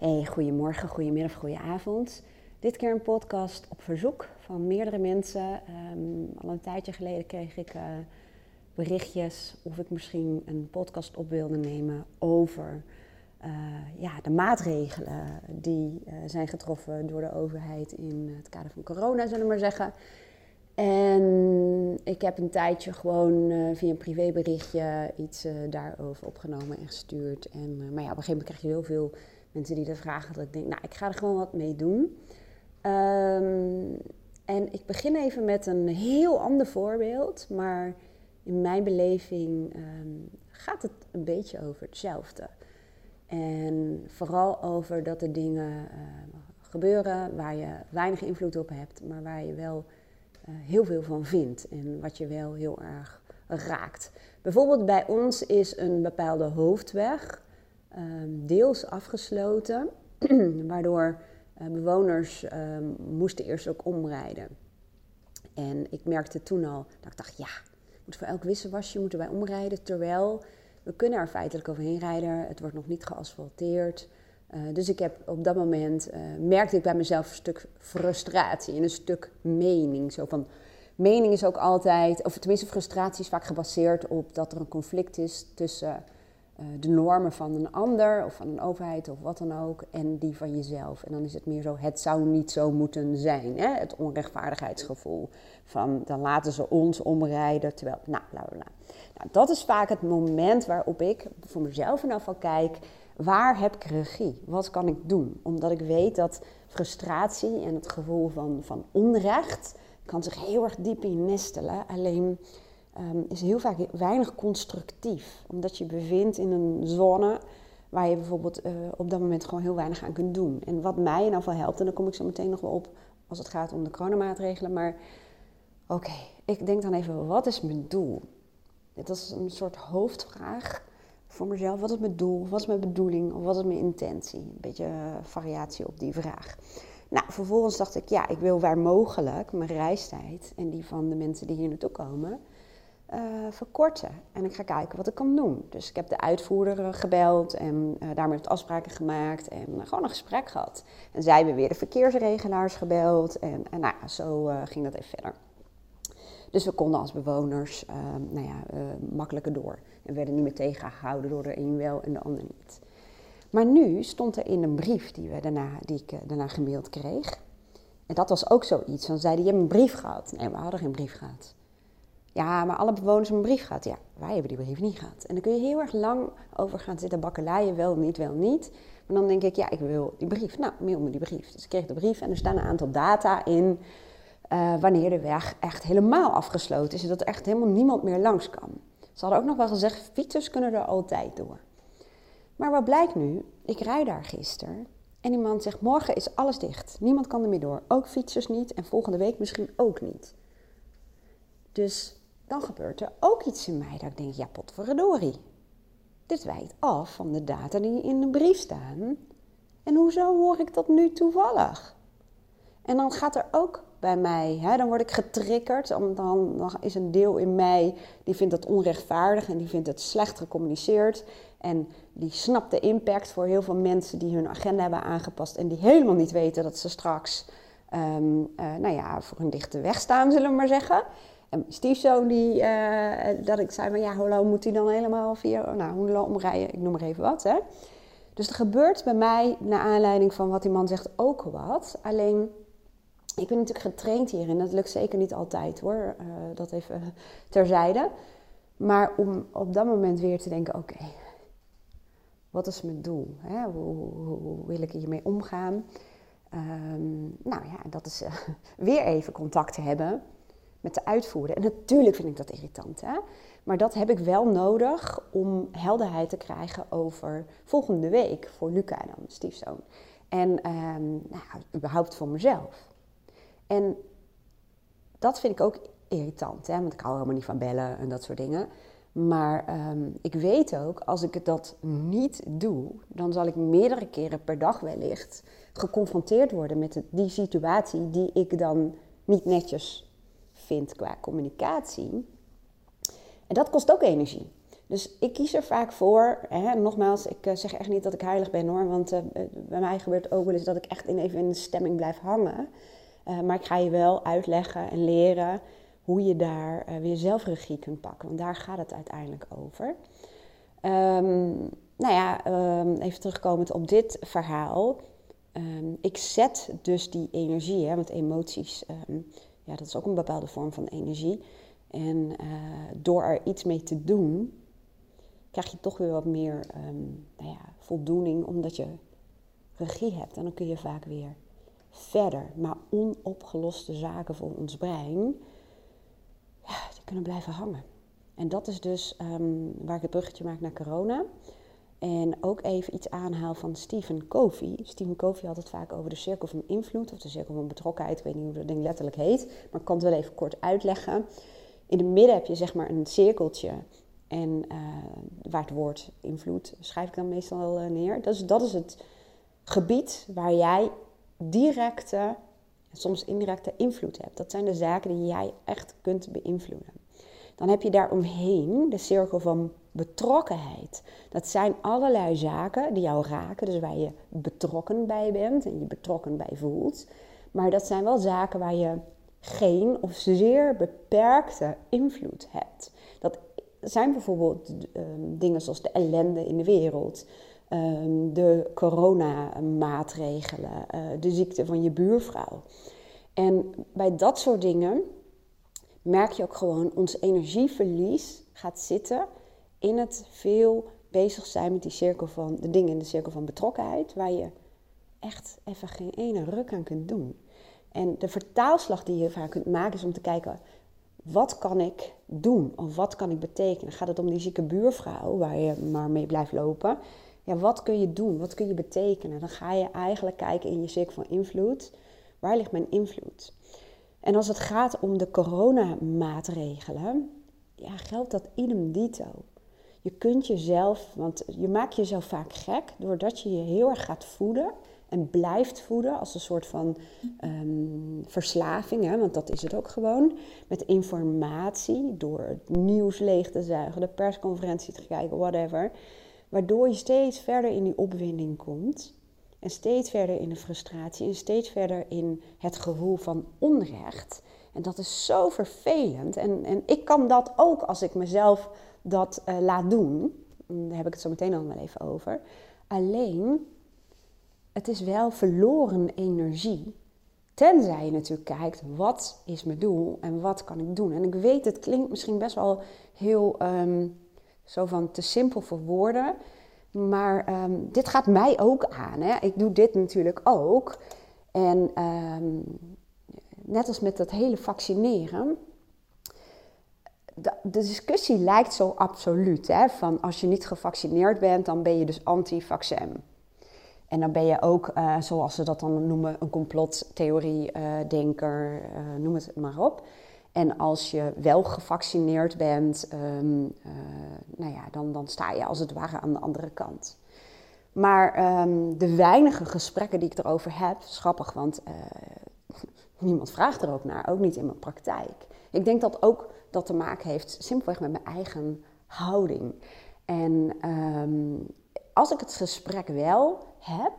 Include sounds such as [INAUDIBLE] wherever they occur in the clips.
Hey, goedemorgen, goedemiddag, goedenavond. Dit keer een podcast op verzoek van meerdere mensen. Um, al een tijdje geleden kreeg ik uh, berichtjes of ik misschien een podcast op wilde nemen over uh, ja, de maatregelen die uh, zijn getroffen door de overheid in het kader van corona, zullen we maar zeggen. En ik heb een tijdje gewoon via een privéberichtje iets daarover opgenomen en gestuurd. En, maar ja, op een gegeven moment krijg je heel veel mensen die dat vragen. Dat ik denk, nou, ik ga er gewoon wat mee doen. Um, en ik begin even met een heel ander voorbeeld. Maar in mijn beleving um, gaat het een beetje over hetzelfde. En vooral over dat er dingen gebeuren waar je weinig invloed op hebt, maar waar je wel uh, heel veel van vindt en wat je wel heel erg raakt. Bijvoorbeeld bij ons is een bepaalde hoofdweg um, deels afgesloten, [CLEARS THROAT] waardoor uh, bewoners um, moesten eerst ook omrijden. En ik merkte toen al dat ik dacht, ja, moet voor elk wisselwasje moeten wij omrijden, terwijl we kunnen er feitelijk overheen rijden. Het wordt nog niet geasfalteerd. Uh, dus ik heb op dat moment, uh, merkte ik bij mezelf een stuk frustratie en een stuk mening. Zo van, mening is ook altijd, of tenminste frustratie is vaak gebaseerd op dat er een conflict is tussen de normen van een ander of van een overheid of wat dan ook en die van jezelf. En dan is het meer zo, het zou niet zo moeten zijn. Hè? Het onrechtvaardigheidsgevoel van, dan laten ze ons omrijden, terwijl, nou, bla bla. Nou, dat is vaak het moment waarop ik voor mezelf geval kijk waar heb ik regie? Wat kan ik doen? Omdat ik weet dat frustratie en het gevoel van, van onrecht kan zich heel erg diep in nestelen. Alleen um, is heel vaak weinig constructief. Omdat je bevindt in een zone waar je bijvoorbeeld uh, op dat moment gewoon heel weinig aan kunt doen. En wat mij in geval helpt, en daar kom ik zo meteen nog wel op als het gaat om de coronamaatregelen. Maar oké, ik denk dan even, wat is mijn doel? Dit is een soort hoofdvraag voor mezelf. Wat is mijn doel? Wat is mijn bedoeling? Of wat is mijn intentie? Een beetje variatie op die vraag. Nou, vervolgens dacht ik, ja, ik wil waar mogelijk mijn reistijd en die van de mensen die hier naartoe komen uh, verkorten. En ik ga kijken wat ik kan doen. Dus ik heb de uitvoerder gebeld en uh, daarmee wat afspraken gemaakt en gewoon een gesprek gehad. En zij hebben weer de verkeersregelaars gebeld en, en nou, zo ging dat even verder. Dus we konden als bewoners nou ja, makkelijker door. En werden niet meer tegengehouden door de een wel en de ander niet. Maar nu stond er in een brief die, we daarna, die ik daarna gemaild kreeg. En dat was ook zoiets. Dan zeiden, je hebt een brief gehad. Nee, we hadden geen brief gehad. Ja, maar alle bewoners hebben een brief gehad. Ja, wij hebben die brief niet gehad. En dan kun je heel erg lang over gaan zitten bakkeleien, wel, niet, wel, niet. Maar dan denk ik, ja, ik wil die brief. Nou, mail me die brief. Dus ik kreeg de brief en er staan een aantal data in... Uh, wanneer de weg echt helemaal afgesloten is... en dat er echt helemaal niemand meer langs kan. Ze hadden ook nog wel gezegd, fietsers kunnen er altijd door. Maar wat blijkt nu? Ik rijd daar gisteren en iemand zegt, morgen is alles dicht. Niemand kan er meer door. Ook fietsers niet en volgende week misschien ook niet. Dus dan gebeurt er ook iets in mij dat ik denk, ja potverdorie. Dit wijkt af van de data die in de brief staan. En hoezo hoor ik dat nu toevallig? En dan gaat er ook bij mij. Hè? Dan word ik getriggerd. Dan, is een deel in mij die vindt het onrechtvaardig en die vindt het slecht gecommuniceerd. En die snapt de impact voor heel veel mensen die hun agenda hebben aangepast en die helemaal niet weten dat ze straks um, uh, nou ja, voor een dichte weg staan, zullen we maar zeggen. En mijn stiefzoon, die, uh, dat ik zei, maar ja, hoe lang moet hij dan helemaal via, nou, hoe lang omrijden, ik noem maar even wat, hè. Dus er gebeurt bij mij, naar aanleiding van wat die man zegt, ook wat. Alleen, ik ben natuurlijk getraind hierin. Dat lukt zeker niet altijd hoor. Uh, dat even terzijde. Maar om op dat moment weer te denken: oké, wat is mijn doel? Hè? Hoe, wil ik hiermee omgaan? Um, nou ja, dat is uh, [LAUGHS] weer even contact hebben met de uitvoerder. En natuurlijk vind ik dat irritant. Hè? Maar dat heb ik wel nodig om helderheid te krijgen over volgende week voor Luca dan, stiefzoon. En um, nou, überhaupt voor mezelf. En dat vind ik ook irritant, hè? want ik hou helemaal niet van bellen en dat soort dingen. Maar um, ik weet ook, als ik dat niet doe, dan zal ik meerdere keren per dag wellicht geconfronteerd worden met die situatie die ik dan niet netjes qua communicatie. En dat kost ook energie. Dus ik kies er vaak voor, hè, nogmaals, ik uh, zeg echt niet dat ik heilig ben hoor, want uh, bij mij gebeurt ook wel eens dat ik echt in even in de stemming blijf hangen. Maar ik ga je wel uitleggen en leren hoe je daar weer zelfregie kunt pakken, want daar gaat het uiteindelijk over. Um, nou ja, um, even terugkomend op dit verhaal. Um, ik zet dus die energie, hè, want emoties, ja, dat is ook een bepaalde vorm van energie. En door er iets mee te doen, krijg je toch weer wat meer um, nou ja, voldoening, omdat je regie hebt. En dan kun je vaak weer verder. Maar onopgeloste zaken voor ons brein, ja, die kunnen blijven hangen. En dat is dus um, waar ik het bruggetje maak naar corona. En ook even iets aanhaal van Stephen Covey. Stephen Covey had het vaak over de cirkel van invloed of de cirkel van betrokkenheid. Ik weet niet hoe dat ding letterlijk heet, maar ik kan het wel even kort uitleggen. In het midden heb je zeg maar een cirkeltje en uh, waar het woord invloed schrijf ik dan meestal uh, neer. Dus dat is het gebied waar jij directe, soms indirecte invloed hebt. Dat zijn de zaken die jij echt kunt beïnvloeden. Dan heb je daaromheen de cirkel van betrokkenheid. Dat zijn allerlei zaken die jou raken, dus waar je betrokken bij bent en je betrokken bij voelt. Maar dat zijn wel zaken waar je geen of zeer beperkte invloed hebt. Dat zijn bijvoorbeeld um, dingen zoals de ellende in de wereld, um, de coronamaatregelen, uh, de ziekte van je buurvrouw. En bij dat soort dingen merk je ook gewoon ons energieverlies gaat zitten in het veel bezig zijn met die cirkel van de dingen in de cirkel van betrokkenheid, waar je echt even geen ene ruk aan kunt doen. En de vertaalslag die je vaak kunt maken is om te kijken, wat kan ik doen? Of wat kan ik betekenen? Gaat het om die zieke buurvrouw waar je maar mee blijft lopen? Ja, wat kun je doen? Wat kun je betekenen? Dan ga je eigenlijk kijken in je cirkel van invloed. Waar ligt mijn invloed? En als het gaat om de coronamaatregelen, ja, geldt dat idem dito. Je kunt jezelf, want je maakt jezelf vaak gek doordat je je heel erg gaat voeden en blijft voeden als een soort van um, verslaving, hè, want dat is het ook gewoon, met informatie, door het nieuws leeg te zuigen, de persconferentie te kijken, whatever, waardoor je steeds verder in die opwinding komt en steeds verder in de frustratie en steeds verder in het gevoel van onrecht. En dat is zo vervelend. En, en ik kan dat ook als ik mezelf dat uh, laat doen. Daar heb ik het zo meteen al wel even over. Alleen het is wel verloren energie. Tenzij je natuurlijk kijkt, wat is mijn doel en wat kan ik doen? En ik weet, het klinkt misschien best wel heel um, zo van te simpel voor woorden. Maar um, dit gaat mij ook aan. Hè? Ik doe dit natuurlijk ook. En um, net als met dat hele vaccineren. De, discussie lijkt zo absoluut. Hè? Van als je niet gevaccineerd bent, dan ben je dus anti-vaccin. En dan ben je ook, uh, zoals ze dat dan noemen, een complottheorie-denker, uh, uh, noem het maar op. En als je wel gevaccineerd bent, um, nou ja, dan, dan sta je als het ware aan de andere kant. Maar um, de weinige gesprekken die ik erover heb, is grappig, want niemand vraagt er ook naar, ook niet in mijn praktijk. Ik denk dat ook dat te maken heeft simpelweg met mijn eigen houding. En um, als ik het gesprek wel heb,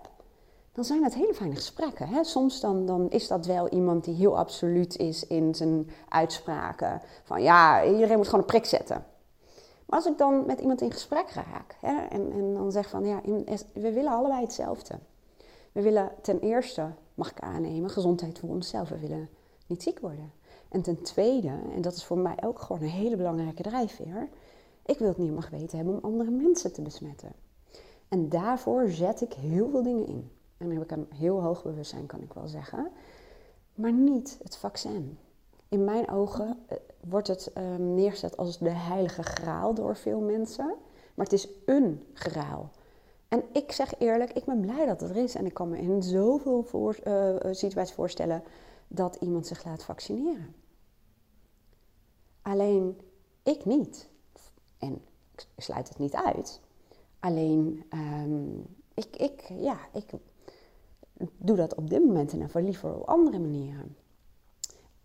dan zijn het hele fijne gesprekken. Hè? Soms dan, dan is dat wel iemand die heel absoluut is in zijn uitspraken. Van ja, iedereen moet gewoon een prik zetten. Maar als ik dan met iemand in gesprek raak hè, en, en dan zeg van ja, we willen allebei hetzelfde. We willen ten eerste, mag ik aannemen, gezondheid voor onszelf. We willen niet ziek worden. En ten tweede, en dat is voor mij ook gewoon een hele belangrijke drijfveer, ik wil het niet mag weten hebben om andere mensen te besmetten. En daarvoor zet ik heel veel dingen in. En dan heb ik een heel hoog bewustzijn, kan ik wel zeggen. Maar niet het vaccin. In mijn ogen eh, wordt het um, neergezet als de heilige graal door veel mensen. Maar het is een graal. En ik zeg eerlijk, ik ben blij dat het er is. En ik kan me in zoveel voor, uh, situaties voorstellen dat iemand zich laat vaccineren. Alleen ik niet. En ik sluit het niet uit. Alleen, um, ik, ik, ja, ik doe dat op dit moment ieder geval liever op andere manieren.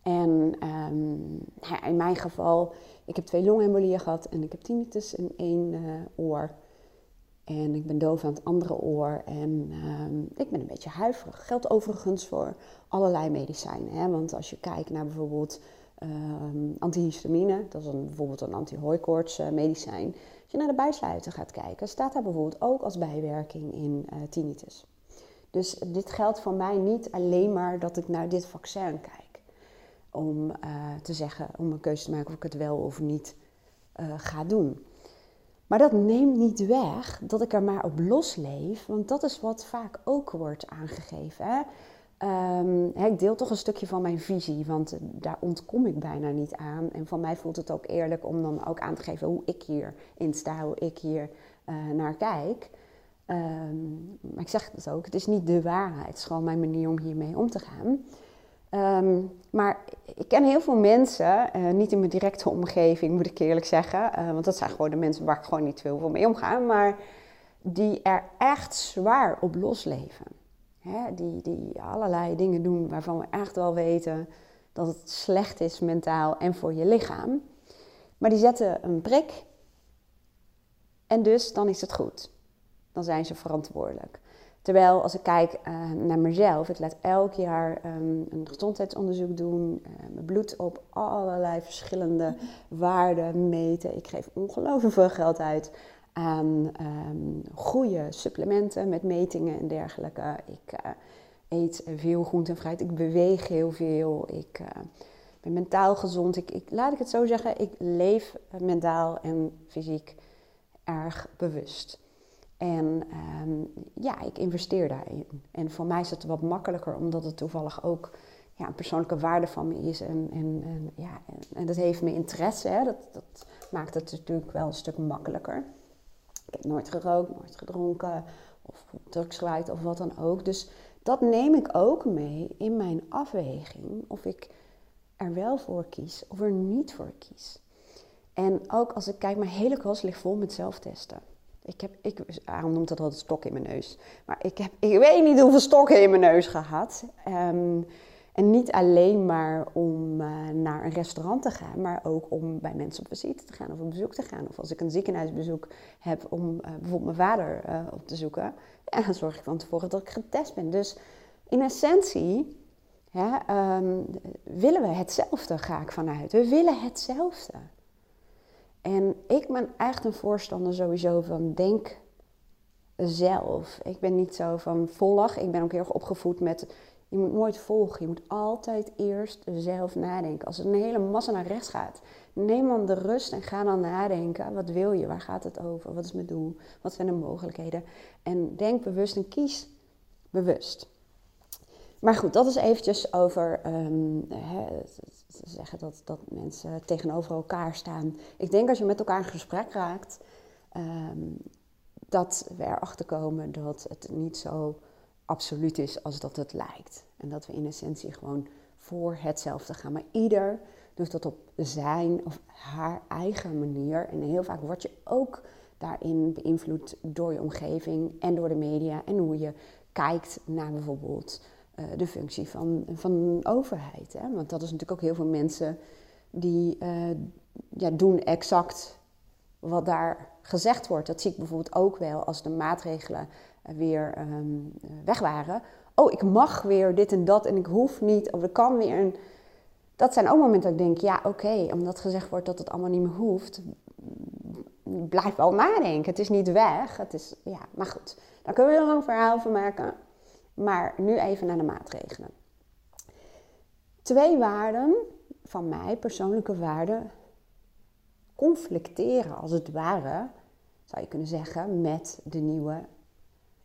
En ehm, in mijn geval, ik heb twee longembolieën gehad en ik heb tinnitus in één uh, oor. En ik ben doof aan het andere oor en ehm, ik ben een beetje huiverig. Geldt overigens voor allerlei medicijnen. Hè? Want als je kijkt naar bijvoorbeeld um, antihistamine, dat is een, bijvoorbeeld een antihooikoorts uh, medicijn. Als je naar de bijsluiter gaat kijken, staat daar bijvoorbeeld ook als bijwerking in uh, tinnitus. Dus dit geldt voor mij niet alleen maar dat ik naar dit vaccin kijk. Om uh, te zeggen, om een keuze te maken of ik het wel of niet ga doen. Maar dat neemt niet weg dat ik er maar op losleef, want dat is wat vaak ook wordt aangegeven. Hè? Um, ik deel toch een stukje van mijn visie, want daar ontkom ik bijna niet aan. En van mij voelt het ook eerlijk om dan ook aan te geven hoe ik hierin sta, hoe ik hier uh, naar kijk. Um, maar ik zeg het ook, het is niet de waarheid, het is gewoon mijn manier om hiermee om te gaan. Um, maar ik ken heel veel mensen, uh, niet in mijn directe omgeving moet ik eerlijk zeggen, uh, want dat zijn gewoon de mensen waar ik gewoon niet veel mee omga, maar die er echt zwaar op losleven. Hè, die, die allerlei dingen doen waarvan we echt wel weten dat het slecht is mentaal en voor je lichaam. Maar die zetten een prik en dus dan is het goed. Dan zijn ze verantwoordelijk. Terwijl als ik kijk uh, naar mezelf, ik laat elk jaar um, een gezondheidsonderzoek doen, uh, mijn bloed op allerlei verschillende waarden meten. Ik geef ongelooflijk veel geld uit aan um, goede supplementen met metingen en dergelijke. Ik uh, eet veel groente en fruit, ik beweeg heel veel, ik ben mentaal gezond. Ik, ik, laat ik het zo zeggen, ik leef mentaal en fysiek erg bewust. En um, ja, ik investeer daarin. En voor mij is het wat makkelijker, omdat het toevallig ook ja, een persoonlijke waarde van me is. En, en, en ja, en, dat heeft me interesse. Hè. Dat, dat maakt het natuurlijk wel een stuk makkelijker. Ik heb nooit gerookt, nooit gedronken of drugs gebruikt of wat dan ook. Dus dat neem ik ook mee in mijn afweging of ik er wel voor kies of er niet voor kies. En ook als ik kijk, mijn hele kast ligt vol met zelftesten. Ik heb, ik, Aaron noemt dat altijd stok in mijn neus. Maar ik heb, ik weet niet hoeveel stokken in mijn neus gehad. Um, en niet alleen maar om uh, naar een restaurant te gaan, maar ook om bij mensen op visite te gaan of op bezoek te gaan. Of als ik een ziekenhuisbezoek heb om uh, bijvoorbeeld mijn vader uh, op te zoeken, dan zorg ik van tevoren dat ik getest ben. Dus in essentie um, willen we hetzelfde, ga ik vanuit. We willen hetzelfde. En ik ben echt een voorstander sowieso van denk zelf. Ik ben niet zo van volg. Ik ben ook heel erg opgevoed met je moet nooit volgen. Je moet altijd eerst zelf nadenken. Als er een hele massa naar rechts gaat, neem dan de rust en ga dan nadenken. Wat wil je? Waar gaat het over? Wat is mijn doel? Wat zijn de mogelijkheden? En denk bewust en kies bewust. Maar goed, dat is eventjes over um, hè, zeggen dat, dat mensen tegenover elkaar staan. Ik denk als je met elkaar in gesprek raakt, um, dat we erachter komen dat het niet zo absoluut is als dat het lijkt. En dat we in essentie gewoon voor hetzelfde gaan. Maar ieder doet dat op zijn of haar eigen manier. En heel vaak word je ook daarin beïnvloed door je omgeving en door de media en hoe je kijkt naar bijvoorbeeld uh, de functie van, van een overheid. Hè? Want dat is natuurlijk ook heel veel mensen die uh, ja, doen exact wat daar gezegd wordt. Dat zie ik bijvoorbeeld ook wel als de maatregelen weer um, weg waren. Oh, ik mag weer dit en dat en ik hoef niet, of ik kan weer. En dat zijn ook momenten dat ik denk, ja oké, omdat gezegd wordt dat het allemaal niet meer hoeft, blijf wel nadenken. Het is niet weg. Het is, ja, maar goed, daar kunnen we er een lang verhaal van maken. Maar nu even naar de maatregelen. Twee waarden van mij, persoonlijke waarden, conflicteren als het ware, zou je kunnen zeggen, met de nieuwe,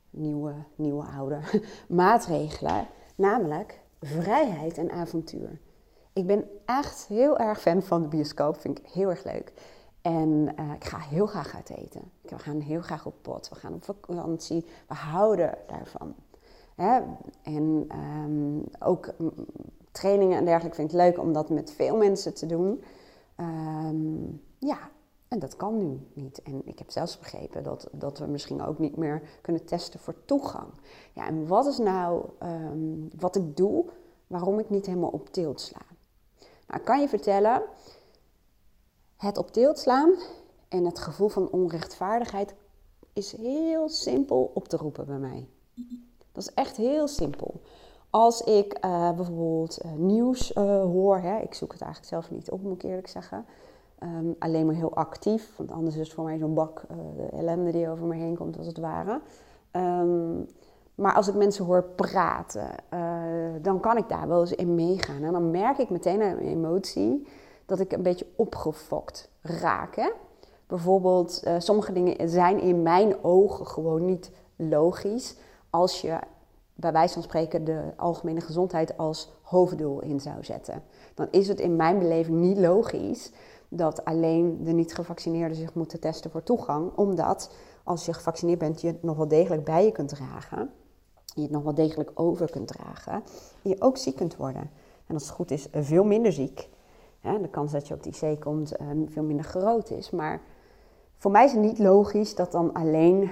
nieuwe, nieuwe oude [LAUGHS] maatregelen. Namelijk vrijheid en avontuur. Ik ben echt heel erg fan van de bioscoop, vind ik heel erg leuk. En uh, ik ga heel graag uit eten. We gaan heel graag op pot. We gaan op vakantie. We houden daarvan. En um, ook trainingen en dergelijke vind ik leuk om dat met veel mensen te doen. Um, ja, en dat kan nu niet. En ik heb zelfs begrepen dat, dat we misschien ook niet meer kunnen testen voor toegang. Ja, en wat is nou um, wat ik doe, waarom ik niet helemaal op tilt sla? Nou, ik kan je vertellen, het op tilt slaan en het gevoel van onrechtvaardigheid is heel simpel op te roepen bij mij. Dat is echt heel simpel. Als ik uh, bijvoorbeeld uh, nieuws uh, hoor, hè, ik zoek het eigenlijk zelf niet op, moet ik eerlijk zeggen. Um, alleen maar heel actief, want anders is het voor mij zo'n bak de ellende die over me heen komt, als het ware. Um, maar als ik mensen hoor praten, dan kan ik daar wel eens in meegaan. En dan merk ik meteen aan mijn emotie dat ik een beetje opgefokt raak. Hè? Bijvoorbeeld, sommige dingen zijn in mijn ogen gewoon niet logisch als je bij wijze van spreken de algemene gezondheid als hoofddoel in zou zetten. Dan is het in mijn beleving niet logisch dat alleen de niet-gevaccineerden zich moeten testen voor toegang, omdat als je gevaccineerd bent, je het nog wel degelijk bij je kunt dragen, je het nog wel degelijk over kunt dragen, en je ook ziek kunt worden. En als het goed is, veel minder ziek. de kans dat je op die IC komt uh, veel minder groot is. Maar voor mij is het niet logisch dat dan alleen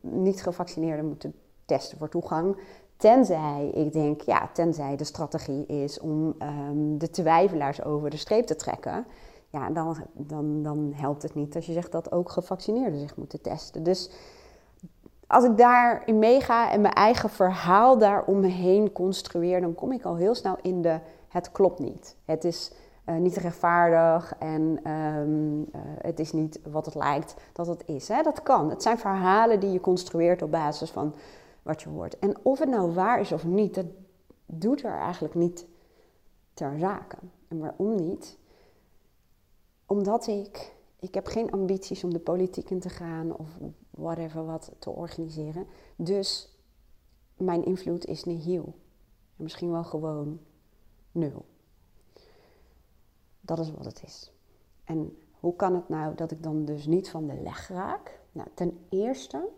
niet-gevaccineerden moeten testen voor toegang. Tenzij, ik denk, ja, tenzij de strategie is om um, de twijfelaars over de streep te trekken. Ja, dan, dan, dan helpt het niet als je zegt dat ook gevaccineerden zich moeten testen. Dus als ik daarin meega en mijn eigen verhaal daar om me heen construeer, dan kom ik al heel snel in de het klopt niet. Het is uh, niet rechtvaardig en um, uh, het is niet wat het lijkt dat het is. Hè? Dat kan. Het zijn verhalen die je construeert op basis van wat je hoort. En of het nou waar is of niet, dat doet er eigenlijk niet ter zake. En waarom niet? Omdat ik, ik heb geen ambities om de politiek in te gaan of whatever wat te organiseren. Dus mijn invloed is nihil. En misschien wel gewoon nul. Dat is wat het is. En hoe kan het nou dat ik dan dus niet van de leg raak? Nou, ten eerste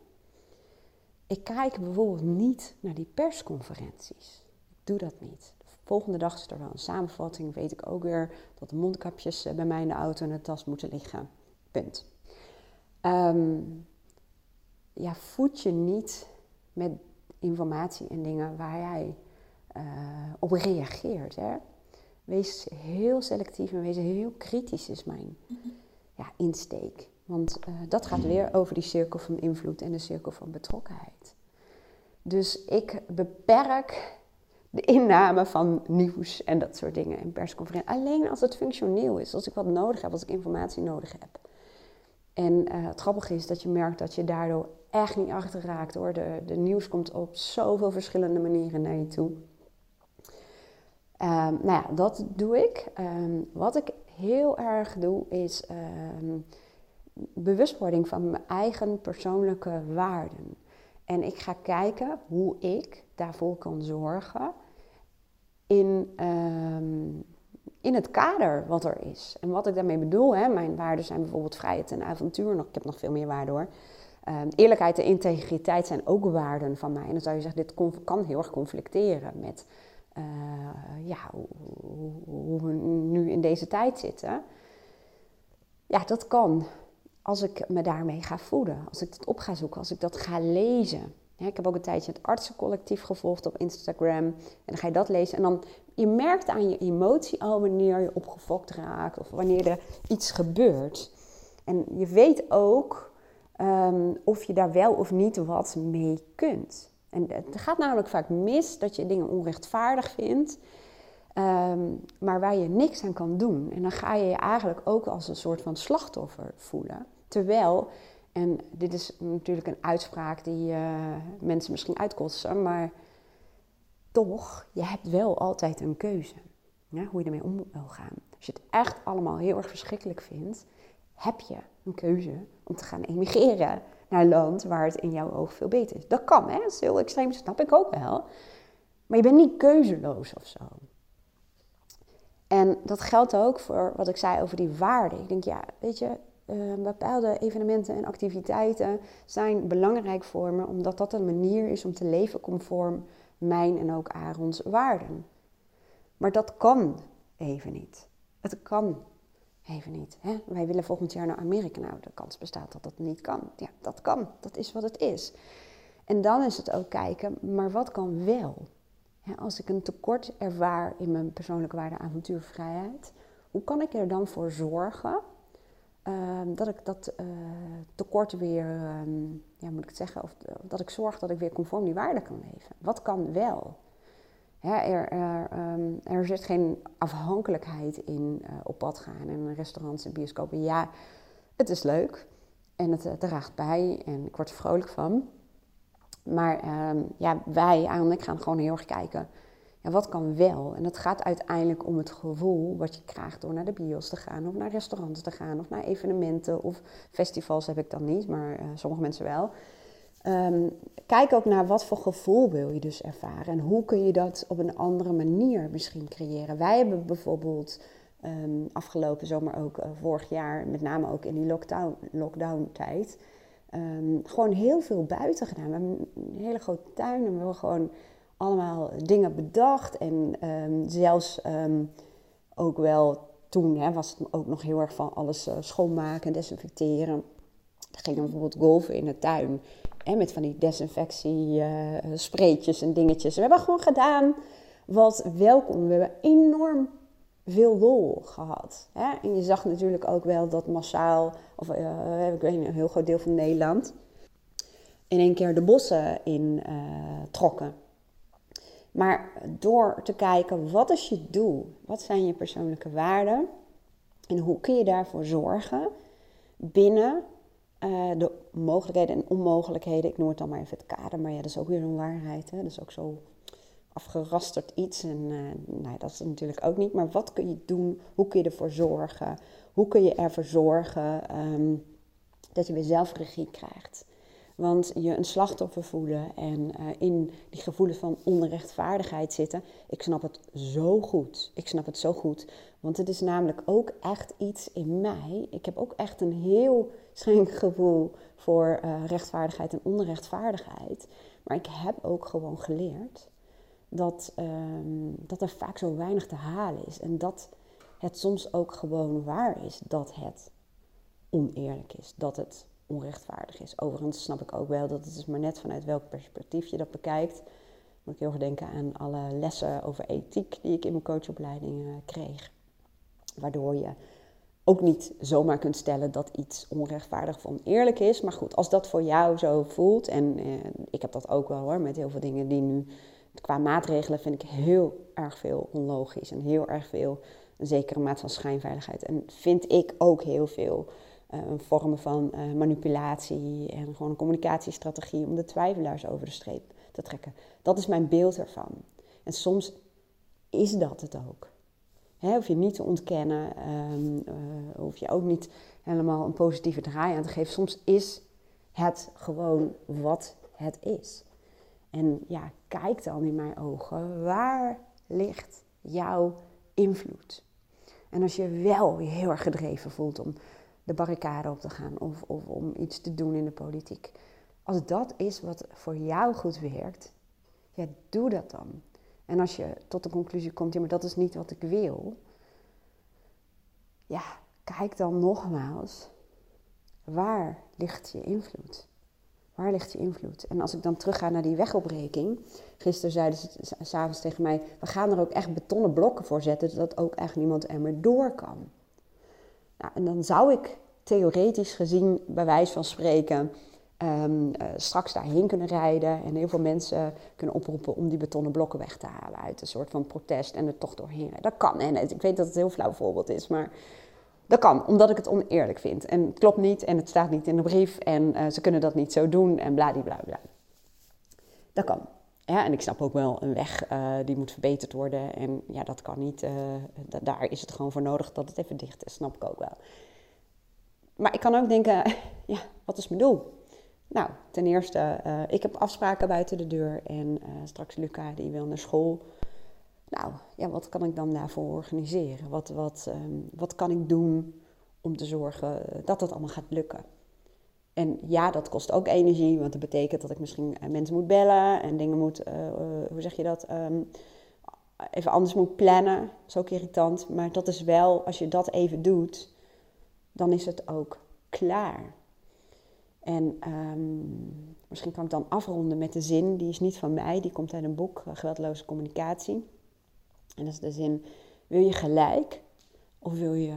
ik kijk bijvoorbeeld niet naar die persconferenties. Ik doe dat niet. De volgende dag is er wel een samenvatting. Weet ik ook weer dat de mondkapjes eh, bij mij in de auto in de tas moeten liggen. Punt. Um, ja, voed je niet met informatie en dingen waar jij uh, op reageert. Hè? Wees heel selectief en wees heel kritisch, is mijn ja, insteek. Want uh, dat gaat weer over die cirkel van invloed en de cirkel van betrokkenheid. Dus ik beperk de inname van nieuws en dat soort dingen in persconferenties. Alleen als het functioneel is, als ik wat nodig heb, als ik informatie nodig heb. En uh, het grappige is dat je merkt dat je daardoor echt niet achter raakt hoor. De, de nieuws komt op zoveel verschillende manieren naar je toe. Um, nou ja, dat doe ik. Um, wat ik heel erg doe is um, bewustwording van mijn eigen persoonlijke waarden. En ik ga kijken hoe ik daarvoor kan zorgen in, um, in het kader wat er is. En wat ik daarmee bedoel, hè, mijn waarden zijn bijvoorbeeld vrijheid en avontuur. Ik heb nog veel meer waarden hoor. Um, eerlijkheid en integriteit zijn ook waarden van mij. En dan zou je zeggen, dit kan heel erg conflicteren met uh, ja, hoe, hoe we nu in deze tijd zitten. Ja, dat kan als ik me daarmee ga voeden, als ik het op ga zoeken, als ik dat ga lezen. ik heb ook een tijdje het artsencollectief gevolgd op Instagram. En dan ga je dat lezen. En dan je merkt aan je emotie al wanneer je opgefokt raakt of wanneer er iets gebeurt. En je weet ook um, of je daar wel of niet wat mee kunt. En het gaat namelijk vaak mis dat je dingen onrechtvaardig vindt. Um, maar waar je niks aan kan doen. En dan ga je je eigenlijk ook als een soort van slachtoffer voelen. Terwijl, en dit is natuurlijk een uitspraak die uh, mensen misschien uitkotsen, maar toch, je hebt wel altijd een keuze. Hoe je ermee om wil gaan. Als je het echt allemaal heel erg verschrikkelijk vindt, heb je een keuze om te gaan emigreren naar een land waar het in jouw oog veel beter is. Dat kan, hè? dat is heel extreem, snap ik ook wel. Maar je bent niet keuzeloos of zo. En dat geldt ook voor wat ik zei over die waarde. Ik denk, ja, weet je, uh, bepaalde evenementen en activiteiten zijn belangrijk voor me, omdat dat een manier is om te leven conform mijn en ook Aarons waarden. Maar dat kan even niet. Het kan even niet. Hè? Wij willen volgend jaar naar Amerika. Nou, de kans bestaat dat dat niet kan. Ja, dat kan. Dat is wat het is. En dan is het ook kijken, maar wat kan wel? als ik een tekort ervaar in mijn persoonlijke waarde avontuurvrijheid, hoe kan ik er dan voor zorgen ehm, dat ik dat uh, tekort weer, ehm, ja, moet ik het zeggen, of, dat ik zorg dat ik weer conform die waarde kan leven? Wat kan wel? er, er, ehm, er, zit geen afhankelijkheid in uh, op pad gaan en restaurants en bioscopen. Ja, het is leuk en het, het draagt bij en ik word er vrolijk van. Maar um, ja, wij eigenlijk gaan gewoon heel erg kijken. Ja, wat kan wel? En het gaat uiteindelijk om het gevoel wat je krijgt door naar de bios te gaan, of naar restaurants te gaan, of naar evenementen of festivals heb ik dan niet, maar uh, sommige mensen wel. Um, kijk ook naar wat voor gevoel wil je dus ervaren en hoe kun je dat op een andere manier misschien creëren. Wij hebben bijvoorbeeld um, afgelopen zomer ook, uh, vorig jaar, met name ook in die lockdown, lockdown tijd, um, gewoon heel veel buiten gedaan. We hebben een hele grote tuin en we hebben gewoon allemaal dingen bedacht. En um, zelfs um, ook wel toen hè, was het ook nog heel erg van alles uh, schoonmaken en desinfecteren. Dan gingen we bijvoorbeeld golven in de tuin. En met van die desinfectiespreetjes en dingetjes. We hebben gewoon gedaan wat welkom. We hebben enorm veel lol gehad. Hè? En je zag natuurlijk ook wel dat massaal, of uh, ik weet niet, een heel groot deel van Nederland, in één keer de bossen in trokken. Maar door te kijken, wat is je doel? Wat zijn je persoonlijke waarden? En hoe kun je daarvoor zorgen binnen uh, de mogelijkheden en onmogelijkheden? Ik noem het dan maar even het kader, maar ja, dat is ook weer een waarheid. Hè? Dat is ook zo afgerasterd iets. En uh, nou, dat is natuurlijk ook niet. Maar wat kun je doen? Hoe kun je ervoor zorgen? Hoe kun je ervoor zorgen um, dat je weer zelfregie krijgt? Want je een slachtoffer voelen en uh, in die gevoelens van onrechtvaardigheid zitten. Ik snap het zo goed. Ik snap het zo goed. Want het is namelijk ook echt iets in mij. Ik heb ook echt een heel streng gevoel voor uh, rechtvaardigheid en onrechtvaardigheid. Maar ik heb ook gewoon geleerd dat, um, dat er vaak zo weinig te halen is. En dat het soms ook gewoon waar is dat het oneerlijk is. Dat het onrechtvaardig is. Overigens snap ik ook wel dat het is maar net vanuit welk perspectief je dat bekijkt. Moet ik heel erg denken aan alle lessen over ethiek die ik in mijn coachopleiding uh, kreeg. Waardoor je ook niet zomaar kunt stellen dat iets onrechtvaardig of oneerlijk is. Maar goed, als dat voor jou zo voelt, en uh, ik heb dat ook wel hoor, met heel veel dingen die nu qua maatregelen vind ik heel erg veel onlogisch en heel erg veel een zekere maat van schijnveiligheid. En vind ik ook heel veel vormen van uh, manipulatie en gewoon een communicatiestrategie om de twijfelaars over de streep te trekken. Dat is mijn beeld ervan. En soms is dat het ook. Hoef je niet te ontkennen, um, uh, hoef je ook niet helemaal een positieve draai aan te geven. Soms is het gewoon wat het is. En ja, kijk dan in mijn ogen, waar ligt jouw invloed? En als je wel je heel erg gedreven voelt om de barricade op te gaan of, of om iets te doen in de politiek. Als dat is wat voor jou goed werkt, ja, doe dat dan. En als je tot de conclusie komt, ja, maar dat is niet wat ik wil. Ja, kijk dan nogmaals, waar ligt je invloed? Waar ligt je invloed? En als ik dan terugga naar die wegopbreking. Gisteren zeiden ze s'avonds tegen mij: We gaan er ook echt betonnen blokken voor zetten, zodat ook echt niemand er meer door kan. Nou, en dan zou ik theoretisch gezien, bij wijze van spreken, um, uh, straks daarheen kunnen rijden en heel veel mensen kunnen oproepen om die betonnen blokken weg te halen uit een soort van protest en er toch doorheen. Dat kan. En ik weet dat het een heel flauw voorbeeld is, maar dat kan, omdat ik het oneerlijk vind. En het klopt niet en het staat niet in de brief en uh, ze kunnen dat niet zo doen en bladibladibla. Dat kan. Ja, en ik snap ook wel een weg uh, die moet verbeterd worden. En ja, dat kan niet. Uh, daar is het gewoon voor nodig dat het even dicht is. Snap ik ook wel. Maar ik kan ook denken, [LAUGHS] ja, wat is mijn doel? Nou, ten eerste, uh, ik heb afspraken buiten de deur. En straks Luca, die wil naar school. Nou, ja, wat kan ik dan daarvoor organiseren? Wat, wat, um, wat kan ik doen om te zorgen dat het allemaal gaat lukken? En ja, dat kost ook energie, want dat betekent dat ik misschien mensen moet bellen en dingen moet, uh, uh, hoe zeg je dat, um, even anders moet plannen. Dat is ook irritant, maar dat is wel, als je dat even doet, dan is het ook klaar. En ehm, misschien kan ik dan afronden met de zin, die is niet van mij, die komt uit een boek, Geweldloze Communicatie. En dat is de zin, wil je gelijk of wil je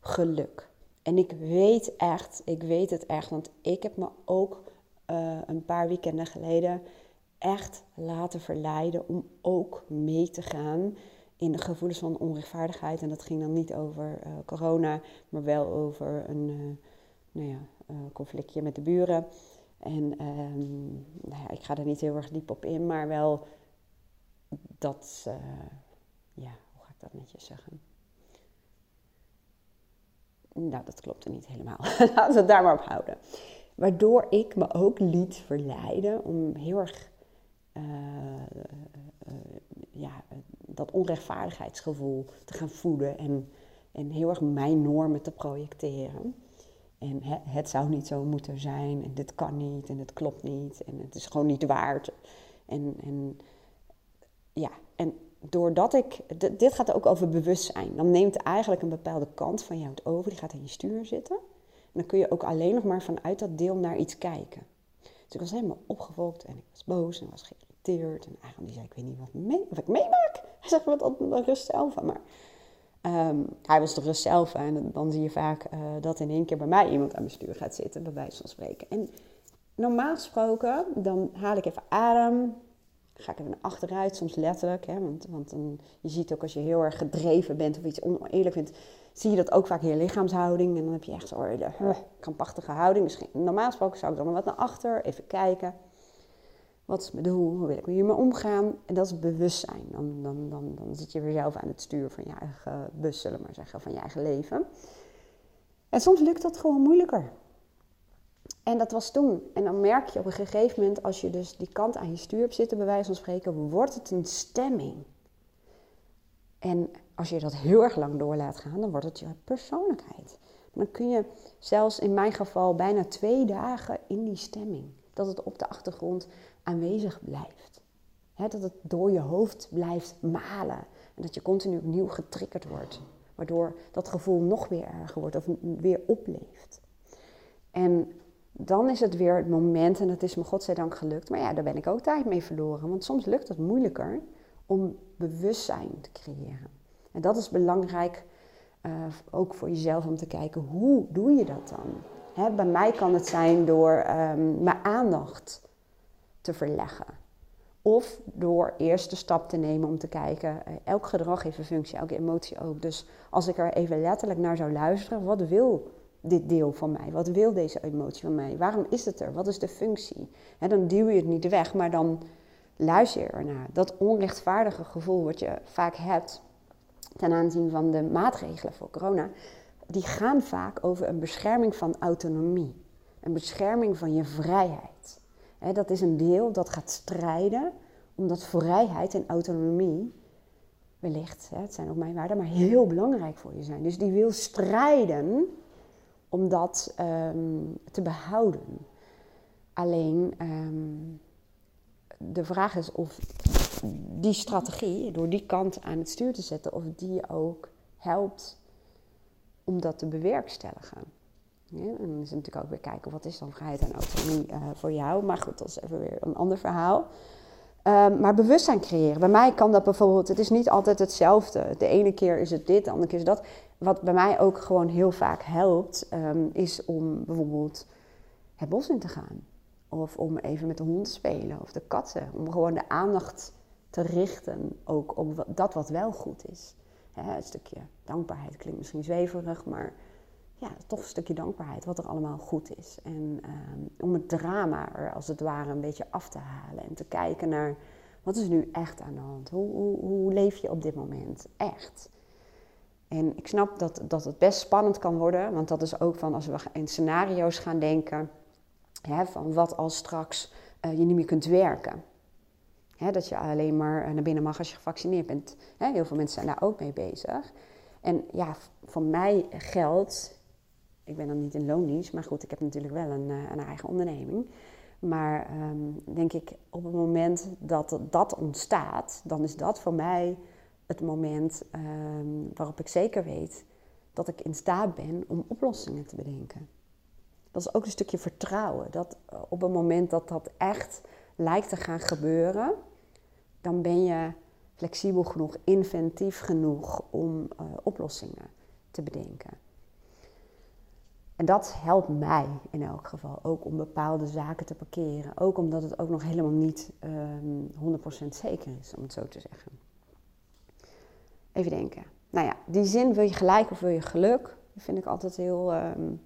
geluk? En ik weet echt, ik weet het echt, want ik heb me ook uh, een paar weekenden geleden echt laten verleiden om ook mee te gaan in de gevoelens van onrechtvaardigheid. En dat ging dan niet over uh, corona, maar wel over een uh, nou ja, conflictje met de buren. En um, nou ja, ik ga er niet heel erg diep op in, maar wel dat, ja, hoe ga ik dat netjes zeggen? Nou, dat klopte niet helemaal. [LAUGHS] Laten we het daar maar op houden. Waardoor ik me ook liet verleiden om heel erg uh, uh, ja, dat onrechtvaardigheidsgevoel te gaan voeden en, en heel erg mijn normen te projecteren. En het zou niet zo moeten zijn en dit kan niet en het klopt niet en het is gewoon niet waard. En, en ja, en doordat ik, dit gaat ook over bewustzijn. Dan neemt eigenlijk een bepaalde kant van jou het over, die gaat in je stuur zitten. En dan kun je ook alleen nog maar vanuit dat deel naar iets kijken. Dus ik was helemaal opgevolgd en ik was boos en was geïrriteerd. En eigenlijk die zei, ik weet niet wat, wat ik meemaak. [LAUGHS] Hij zegt, wat de rust zelf. Maar um, hij was de rust zelf. En dan zie je vaak uh, dat in één keer bij mij iemand aan mijn stuur gaat zitten, bij wijze van spreken. En normaal gesproken, dan haal ik even adem ga ik even achteruit, soms letterlijk. Hè, want want je ziet ook als je heel erg gedreven bent of iets oneerlijk vindt, zie je dat ook vaak in je lichaamshouding. En dan heb je echt zo'n uh, krampachtige houding. Dus normaal gesproken zou ik dan wat naar achter, even kijken. Wat is mijn doel? Hoe wil ik hiermee omgaan? En dat is bewustzijn. Dan, dan, dan, dan zit je weer zelf aan het stuur van je eigen bus, zullen we maar zeggen, van je eigen leven. En soms lukt dat gewoon moeilijker. En dat was toen. En dan merk je op een gegeven moment, als je dus die kant aan je stuur hebt zitten, bij wijze van spreken, wordt het een stemming. En als je dat heel erg lang door laat gaan, dan wordt het je persoonlijkheid. Dan kun je zelfs in mijn geval bijna twee dagen in die stemming. Dat het op de achtergrond aanwezig blijft. dat het door je hoofd blijft malen. En dat je continu opnieuw getriggerd wordt. Waardoor dat gevoel nog weer erger wordt of weer opleeft. En dan is het weer het moment, en dat is me godzijdank gelukt, maar ja, daar ben ik ook tijd mee verloren. Want soms lukt het moeilijker om bewustzijn te creëren. En dat is belangrijk uh, ook voor jezelf om te kijken, hoe doe je dat dan? Hè, bij mij kan het zijn door um, mijn aandacht te verleggen. Of door eerst de stap te nemen om te kijken, uh, elk gedrag heeft een functie, elke emotie ook. Dus als ik er even letterlijk naar zou luisteren, wat wil dit deel van mij? Wat wil deze emotie van mij? Waarom is het er? Wat is de functie? dan duw je het niet weg, maar dan luister je ernaar. Dat onrechtvaardige gevoel wat je vaak hebt ten aanzien van de maatregelen voor corona, die gaan vaak over een bescherming van autonomie. Een bescherming van je vrijheid. dat is een deel dat gaat strijden omdat vrijheid en autonomie wellicht, het zijn ook mijn waarden, maar heel belangrijk voor je zijn. Dus die wil strijden om dat ehm, te behouden. Alleen um, de vraag is of die strategie, door die kant aan het stuur te zetten, of die ook helpt om dat te bewerkstelligen. En dan is het natuurlijk ook weer kijken, wat is dan vrijheid en autonomie uh, voor jou? Maar goed, dat is even weer een ander verhaal. Um, maar bewustzijn creëren. Bij mij kan dat bijvoorbeeld, het is niet altijd hetzelfde. De ene keer is het dit, de andere keer is dat. Wat bij mij ook gewoon heel vaak helpt, um, is om bijvoorbeeld het bos in te gaan. Of om even met de hond te spelen of de katten. Om gewoon de aandacht te richten ook op dat wat wel goed is. Een stukje dankbaarheid klinkt misschien zweverig, maar ja, toch een stukje dankbaarheid wat er allemaal goed is. En um, om het drama er als het ware een beetje af te halen en te kijken naar wat is nu echt aan de hand? Hoe, hoe, hoe leef je op dit moment echt? En ik snap dat, dat het best spannend kan worden, want dat is ook van als we in scenario's gaan denken, hè, van wat als straks uh, je niet meer kunt werken. Hè, dat je alleen maar eh, naar binnen mag als je gevaccineerd bent. Hè, heel veel mensen zijn daar ook mee bezig. En ja, voor mij geldt, ik ben dan niet in loondienst, maar goed, ik heb natuurlijk wel een, eh, een eigen onderneming. Maar um, denk ik, op het moment dat dat ontstaat, dan is dat voor mij het moment um, waarop ik zeker weet dat ik in staat ben om oplossingen te bedenken. dat is ook een stukje vertrouwen. Dat eh, op het moment dat dat echt lijkt te gaan gebeuren, dan ben je flexibel genoeg, inventief genoeg om uh, oplossingen te bedenken. En dat helpt mij in elk geval ook om bepaalde zaken te parkeren. Ook omdat het ook nog helemaal niet um, ehm, 100% zeker is, om het zo te zeggen. Even denken. Nou ja, die zin wil je gelijk of wil je geluk? Die vind ik altijd heel um,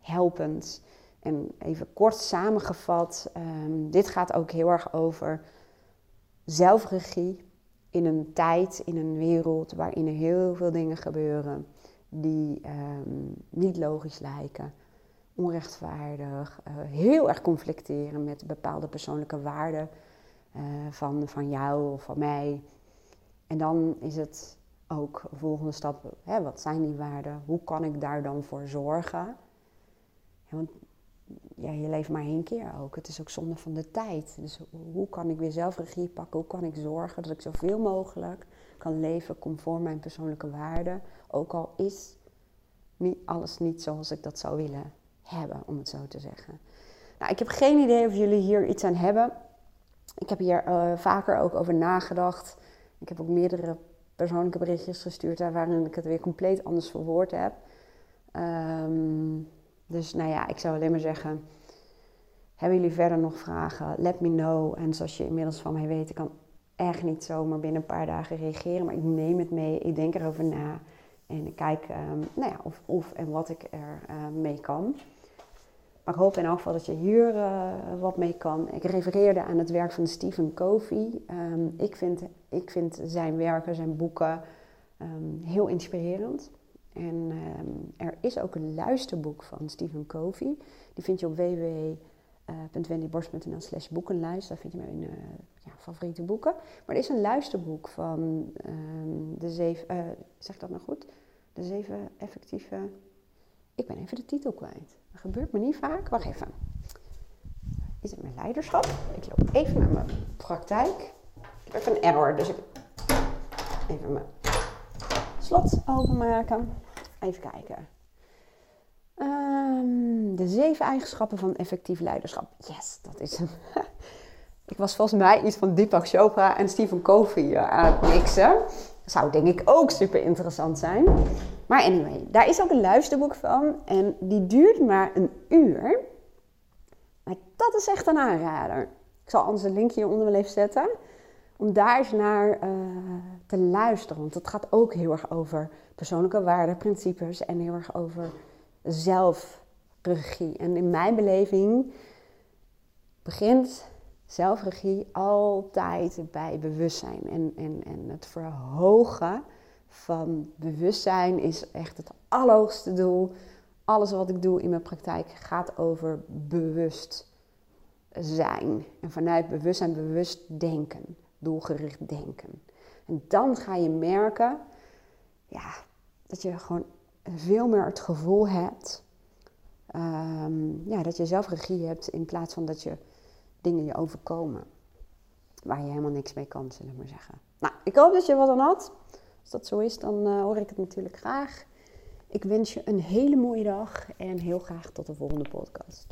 helpend. En even kort samengevat, um, dit gaat ook heel erg over zelfregie in een tijd, in een wereld waarin er heel veel dingen gebeuren die um, niet logisch lijken, onrechtvaardig, uh, heel erg conflicteren met bepaalde persoonlijke waarden uh, van, van jou of van mij. En dan is het ook de volgende stap, hè, wat zijn die waarden? Hoe kan ik daar dan voor zorgen? Ja, want je leeft maar één keer ook. Het is ook zonde van de tijd. Dus hoe kan ik weer zelf regie pakken? Hoe kan ik zorgen dat ik zoveel mogelijk kan leven conform mijn persoonlijke waarden? Ook al is alles niet zoals ik dat zou willen hebben, om het zo te zeggen. Nou, ik heb geen idee of jullie hier iets aan hebben. Ik heb hier uh, vaker ook over nagedacht. Ik heb ook meerdere persoonlijke berichtjes gestuurd waarin ik het weer compleet anders verwoord heb. Um, dus nou ja, ik zou alleen maar zeggen, hebben jullie verder nog vragen? Let me know. En zoals je inmiddels van mij weet, ik kan echt niet zomaar binnen een paar dagen reageren. Maar ik neem het mee, ik denk erover na. En ik kijk um, nou ja, of, of en wat ik er uh, mee kan. Maar ik hoop in elk geval dat je hier uh, wat mee kan. Ik refereerde aan het werk van Stephen Covey. Um, ik, vind, ik vind zijn werken, zijn boeken um, heel inspirerend. En um, er is ook een luisterboek van Stephen Covey. Die vind je op www.wendyborst.nl slash boekenlijst. Daar vind je mijn uh, ja, favoriete boeken. Maar er is een luisterboek van de zeven... Uh, zeg ik dat nou goed? De zeven effectieve... Ik ben even de titel kwijt. Dat gebeurt me niet vaak. Wacht even. Is het mijn leiderschap? Ik loop even naar mijn praktijk. Ik heb een error, dus ik... Even mijn slot openmaken. Even kijken. Um, de zeven eigenschappen van effectief leiderschap. Yes, dat is hem. [LAUGHS] ik was volgens mij iets van Deepak Chopra en Stephen Covey uh, aan het mixen. Zou denk ik ook super interessant zijn. Maar anyway, daar is ook een luisterboek van. En die duurt maar een uur. Maar dat is echt een aanrader. Ik zal anders een linkje hieronder wel even zetten. Om daar eens naar uh, te luisteren. Want het gaat ook heel erg over persoonlijke waarden, principes en heel erg over zelfregie. En in mijn beleving begint zelfregie altijd bij bewustzijn. En, en, en het verhogen van bewustzijn is echt het allerhoogste doel. Alles wat ik doe in mijn praktijk gaat over bewust zijn. En vanuit bewustzijn bewust denken, doelgericht denken. En dan ga je merken ja, dat je gewoon veel meer het gevoel hebt um, ja, dat je zelf regie hebt in plaats van dat je dingen je overkomen waar je helemaal niks mee kan, zullen we maar zeggen. Nou, ik hoop dat je wat aan had. Als dat zo is, dan uh, hoor ik het natuurlijk graag. Ik wens je een hele mooie dag en heel graag tot de volgende podcast.